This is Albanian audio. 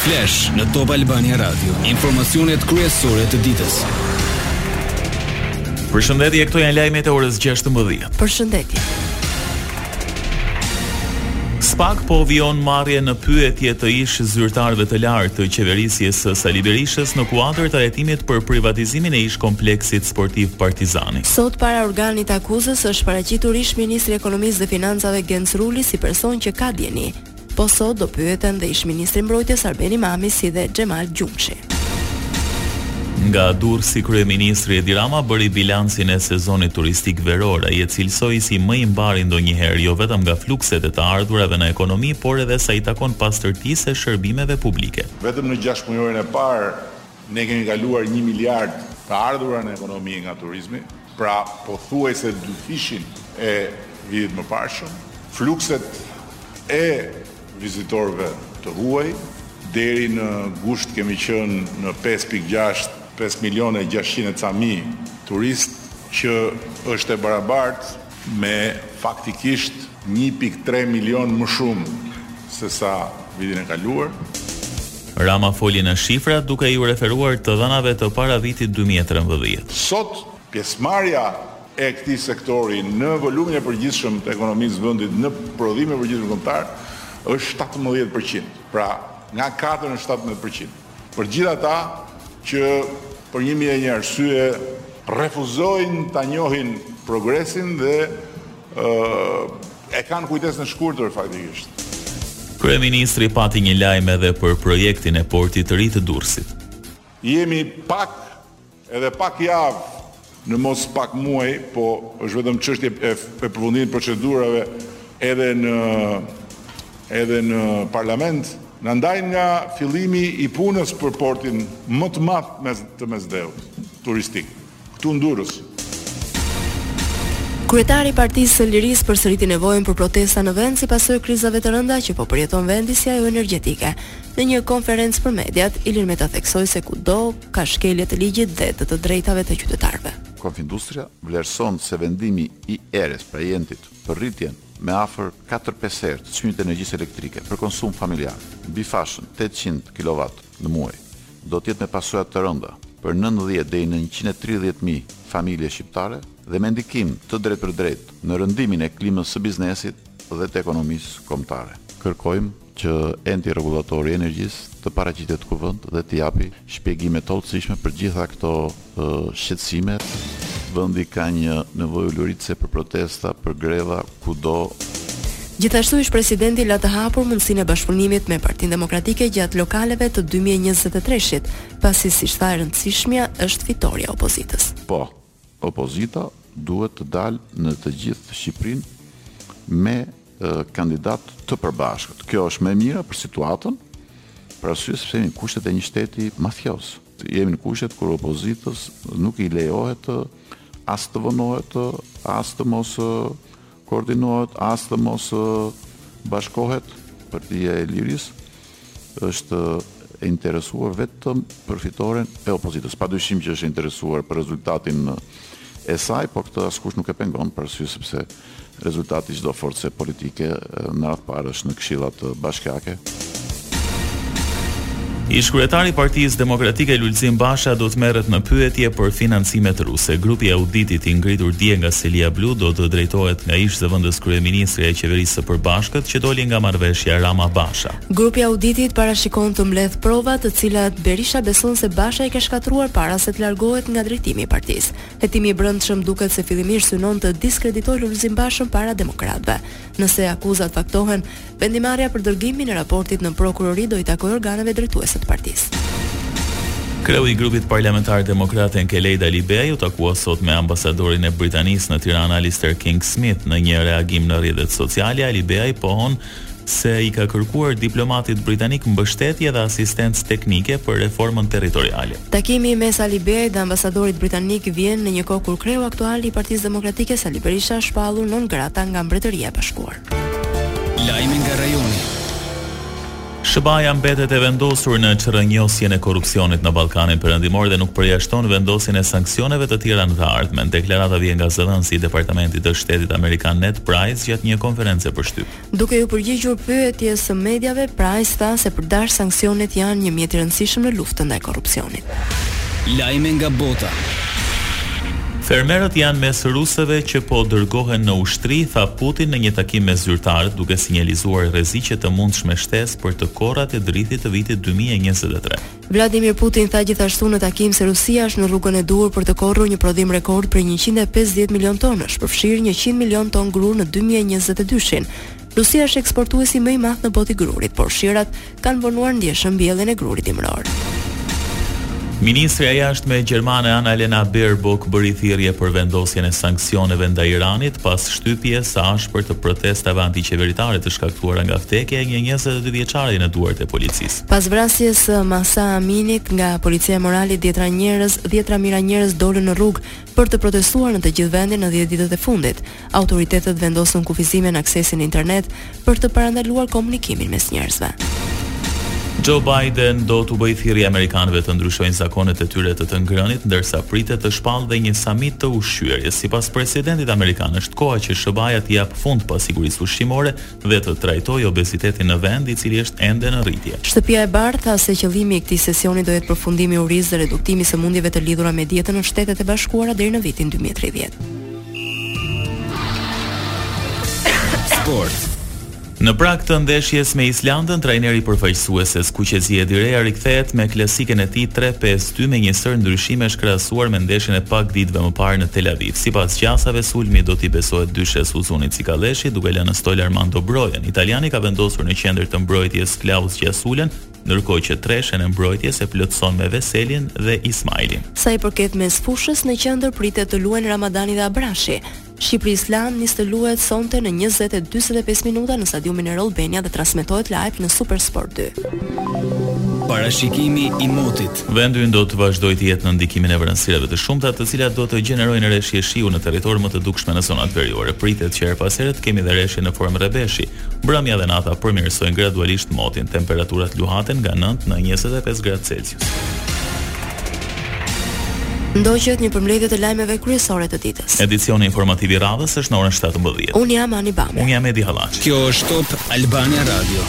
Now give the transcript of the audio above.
Flash në Top Albania Radio, informacionet kryesore të ditës. Përshëndetje, këto janë lajmet e orës 16. Përshëndetje. Spak po vijon marrje në pyetje të ish zyrtarëve të lartë të qeverisjes së Sali Berishës në kuadër të hetimit për privatizimin e ish kompleksit sportiv Partizani. Sot para organit akuzës është paraqitur ish ministri i Ekonomisë dhe Financave Genc Ruli si person që ka dijeni. Po sot do pyeten dhe ish-ministri i Mbrojtjes Arben Imami si dhe Xhemal Gjumshi. Nga Durrësi kryeministri Edi Rama bëri bilancin e sezonit turistik veror. Ai e cilësoi si më i mbari ndonjëherë, jo vetëm nga flukset e të ardhurave në ekonomi, por edhe sa i takon pastërtisë e shërbimeve publike. Vetëm në gjashtëmujorin e parë ne kemi kaluar një miliard të ardhura në ekonomi nga turizmi. Pra pothuajse dyfishin e vitit më parshëm, flukset e vizitorëve të huaj, deri në gusht kemi qenë në pesë pikë gjashtë, pesë milion e gjashtëqind e ca mijë turistë, që është e barabartë me faktikisht Një pikë tre milion më shumë se sa vitin e kaluar. Rama foli në shifra duke iu referuar të dhënave të para vitit dy mijë e trembëdhjetë. Sot, pjesëmarrja e këtij sektori në volumin e përgjithshëm të ekonomisë së vendit në prodhimin e përgjithshëm kombëtar është shtatëmbëdhjetë për qind, pra nga katër në shtatëmbëdhjetë për qind. Për gjithë ata që për një mijë e një arsye refuzojnë ta njohin progresin dhe e kanë kujtesën të shkurtër faktikisht. Kryeministri pati një lajm edhe për projektin e Portit të Ri të Durrësit. Jemi pak Edhe pak javë në mos pak muaj, po është vetëm çështje e përfundimit procedurave edhe në edhe në parlament, na ndajnë nga fillimi i punës për portin më të madh me të Mesdheut turistik, këtu në Durrës. Kryetari i Partisë së Lirisë përsëriti nevojën për protesta në vend si pasojë krizave të rënda që po përjeton vendi si ajo energjetike. Në një konferencë për mediat, Ilir Meta theksoi se kudo ka shkelje të ligjit dhe të të drejtave të qytetarëve. Konfindustria vlerëson se vendimi i ERE-s prej enjtes për rritjen me afër katër-pesë herë të çmimit të energjisë elektrike për konsum familjar mbi fashën tetëqind kilovat në muaj do të jetë me pasoja të rënda për nëntëdhjetë deri në njëqind e tridhjetë mijë familje shqiptare dhe me ndikim të drejtpërdrejtë në rëndimin e klimës së biznesit dhe të ekonomisë kombëtare. Kërkojmë që Enti Rregullator i Energjisë të paraqitet në Kuvend dhe të japi shpjegime të hollësishme për gjitha këto shqetësime. Vendi ka një nevojë uluritëse për protesta, për greva kudo. Gjithashtu ish-presidenti la të hapur mundësinë e bashkëpunimit me Partinë Demokratike gjatë lokaleve të dy mijë e njëzet e tre-shit, pasi siç tha e rëndësishmja është fitorja e opozitës. Po, Opozita duhet të dalë në të gjithë Shqipërinë me kandidatë të përbashkët. Kjo është më e mira për situatën, për arsye sepse jemi në kushtet e një shteti mafioz. Jemi në kushtet kur opozitës nuk i lejohet të as të vonohet, as të mos Koordinohet as të mos bashkohet, Partia e Lirisë është e interesuar vetëm për fitoren e opozitës. Pa dyshim që është e interesuar për rezultatin e saj, por këtë askush nuk e pengon për arsye sepse rezultati çdo force politike në radhë parë është në këshillat bashkiake. Ish-kryetari i Partisë Demokratike Lulzim Basha do të merret në pyetje për financimet ruse. Grupi i auditit i ngritur dje nga selia blu do të drejtohet nga ish-zëvendës kryeministrja e qeverisë së përbashkët që doli nga marrëveshja Rama-Basha. Grupi i auditit parashikon të mbledhë prova të cilat Berisha beson se Basha i ka shkatërruar para se të largohet nga drejtimi i partisë. Hetimi i brendshëm duket se fillimisht synon të diskreditojë Lulzim Bashën para demokratëve. Nëse akuzat faktohen, Vendimmarrja për dërgimin e raportit në Prokurori do i takojë organeve drejtuese të partisë. Kreu i grupit parlamentar demokrat Enkelejd Alibeaj u takua sot me ambasadorin e Britanisë në Tiranë Alistair King Smith. Në një reagim në rrjetet sociale, Alibeaj pohon se i ka kërkuar diplomatit britanik mbështetje dhe asistencë teknike për reformën territoriale. Takimi mes Alibeajt dhe ambasadorit britanik vjen në një kohë kur kreu aktual i Partisë Demokratike Sali Berisha është shpallur non grata nga Mbretëria e Bashkuar. Lajme nga rajoni. SHBA-ja mbetet e vendosur në çrrënjosjen e korrupsionit në Ballkanin Perëndimor dhe nuk përjashton vendosjen e sanksioneve të tjera në të ardhmen. Deklarata vjen nga zëdhënësi i Departamentit të Shtetit amerikan Ned Price gjatë një konference për shtyp. Duke iu përgjigjur pyetjes së mediave, Price tha se për DASH sanksionet janë një mjet i rëndësishëm në luftën ndaj korrupsionit. Lajme nga bota. Fermerët janë mes rusëve që po dërgohen në ushtri, tha Putin në një takim me zyrtarët, duke sinjalizuar rreziqe të mundshme shtesë për të korrat e drithit të vitit dy mijë e njëzet e tre. Vladimir Putin tha gjithashtu në takim se Rusia është në rrugën e duhur për të korrur një prodhim rekord prej njëqind e pesëdhjetë milionë tonësh, përfshirë njëqind milionë tonë grurë në dy mijë e njëzet e dyshin. Rusia është eksportuesi më i madh në botë i grurit, por shirat kanë vonuar ndjeshëm mbjelljen e grurit dimëror. Ministrja e Jashtme gjermane Annalena Baerbock bëri thirrje për vendosjen e sanksioneve ndaj Iranit pas shtypjes së ashpër të protestave antiqeveritare të shkaktuara nga vdekja e një njëzet e dy vjeçareje në duart e policisë. Pas vrasjes së Mahsa Aminit nga policia e moralit dhjetra njerëz, dhjetra mijëra njerëz dolën në rrugë për të protestuar në të gjithë vendin në dhjetë ditët e fundit. autoritetet vendosën kufizime në aksesin në internet për të parandaluar komunikimin mes njerëzve. Joe Biden do t'u bëjë thirrje amerikanëve të ndryshojnë zakonet e tyre të të ngrënit, ndërsa pritet të shpallë dhe një samit të ushqyerjes. Sipas presidentit amerikan, është koha që SHBA-ja t'i japë fund pasigurisë ushqimore dhe të trajtojë obezitetin në vend, i cili është ende në rritje. Shtëpia e Bardhë tha se qëllimi i këtij sesioni do jetë përfundimi i urisë dhe reduktimi i sëmundjeve të lidhura me dietën në Shtetet e Bashkuara deri në vitin dy mijë e tridhjetë. Sport. Në prag të ndeshjes me Islandën, trajneri i përfaqësueses kuqezi Edi Reja rikthehet me klasikën e tij 3-5-2 me një sërë ndryshimesh krahasuar me ndeshjen e pak ditëve më parë në Tel Aviv. Sipas gjasave, sulmi do t'i besohet dyshes Uzuni Cikalleshi, duke lënë në stol Armando Brojën. Italiani ka vendosur në qendër të mbrojtjes Klaus Gjasulën, ndërkohë që treshen e mbrojtjes e plotëson me Veselin dhe Ismajlin. Sa i përket mesfushës, në qendër pritet të luajnë Ramadani dhe Abrashi. Shqipëri-Island nis të luhet sonte në njëzet e dyzet e pesë minuta në stadiumin Air Albania dhe transmetohet live në Supersport dy. Parashikimi i motit Vendi ynë do të vazhdojë të jetë nën ndikimin e vranësirave të shumta, të cilat do të gjenerojnë reshje shiu në territor më të dukshme në zonat veriore. Pritet që herë pas here të kemi dhe reshje në formë rrebeshi. Mbrëmja dhe nata përmirësojnë gradualisht motin, temperaturat luhaten nga nëntë në njëzet e pesë gradë Celsius. Ndoqët një përmbledhje të lajmeve kryesore të ditës. Edicioni informativ i radhës është në orën 17. Unë jam Ani Bame. Unë jam Edi Hallaçi. Kjo është Top Albania Radio.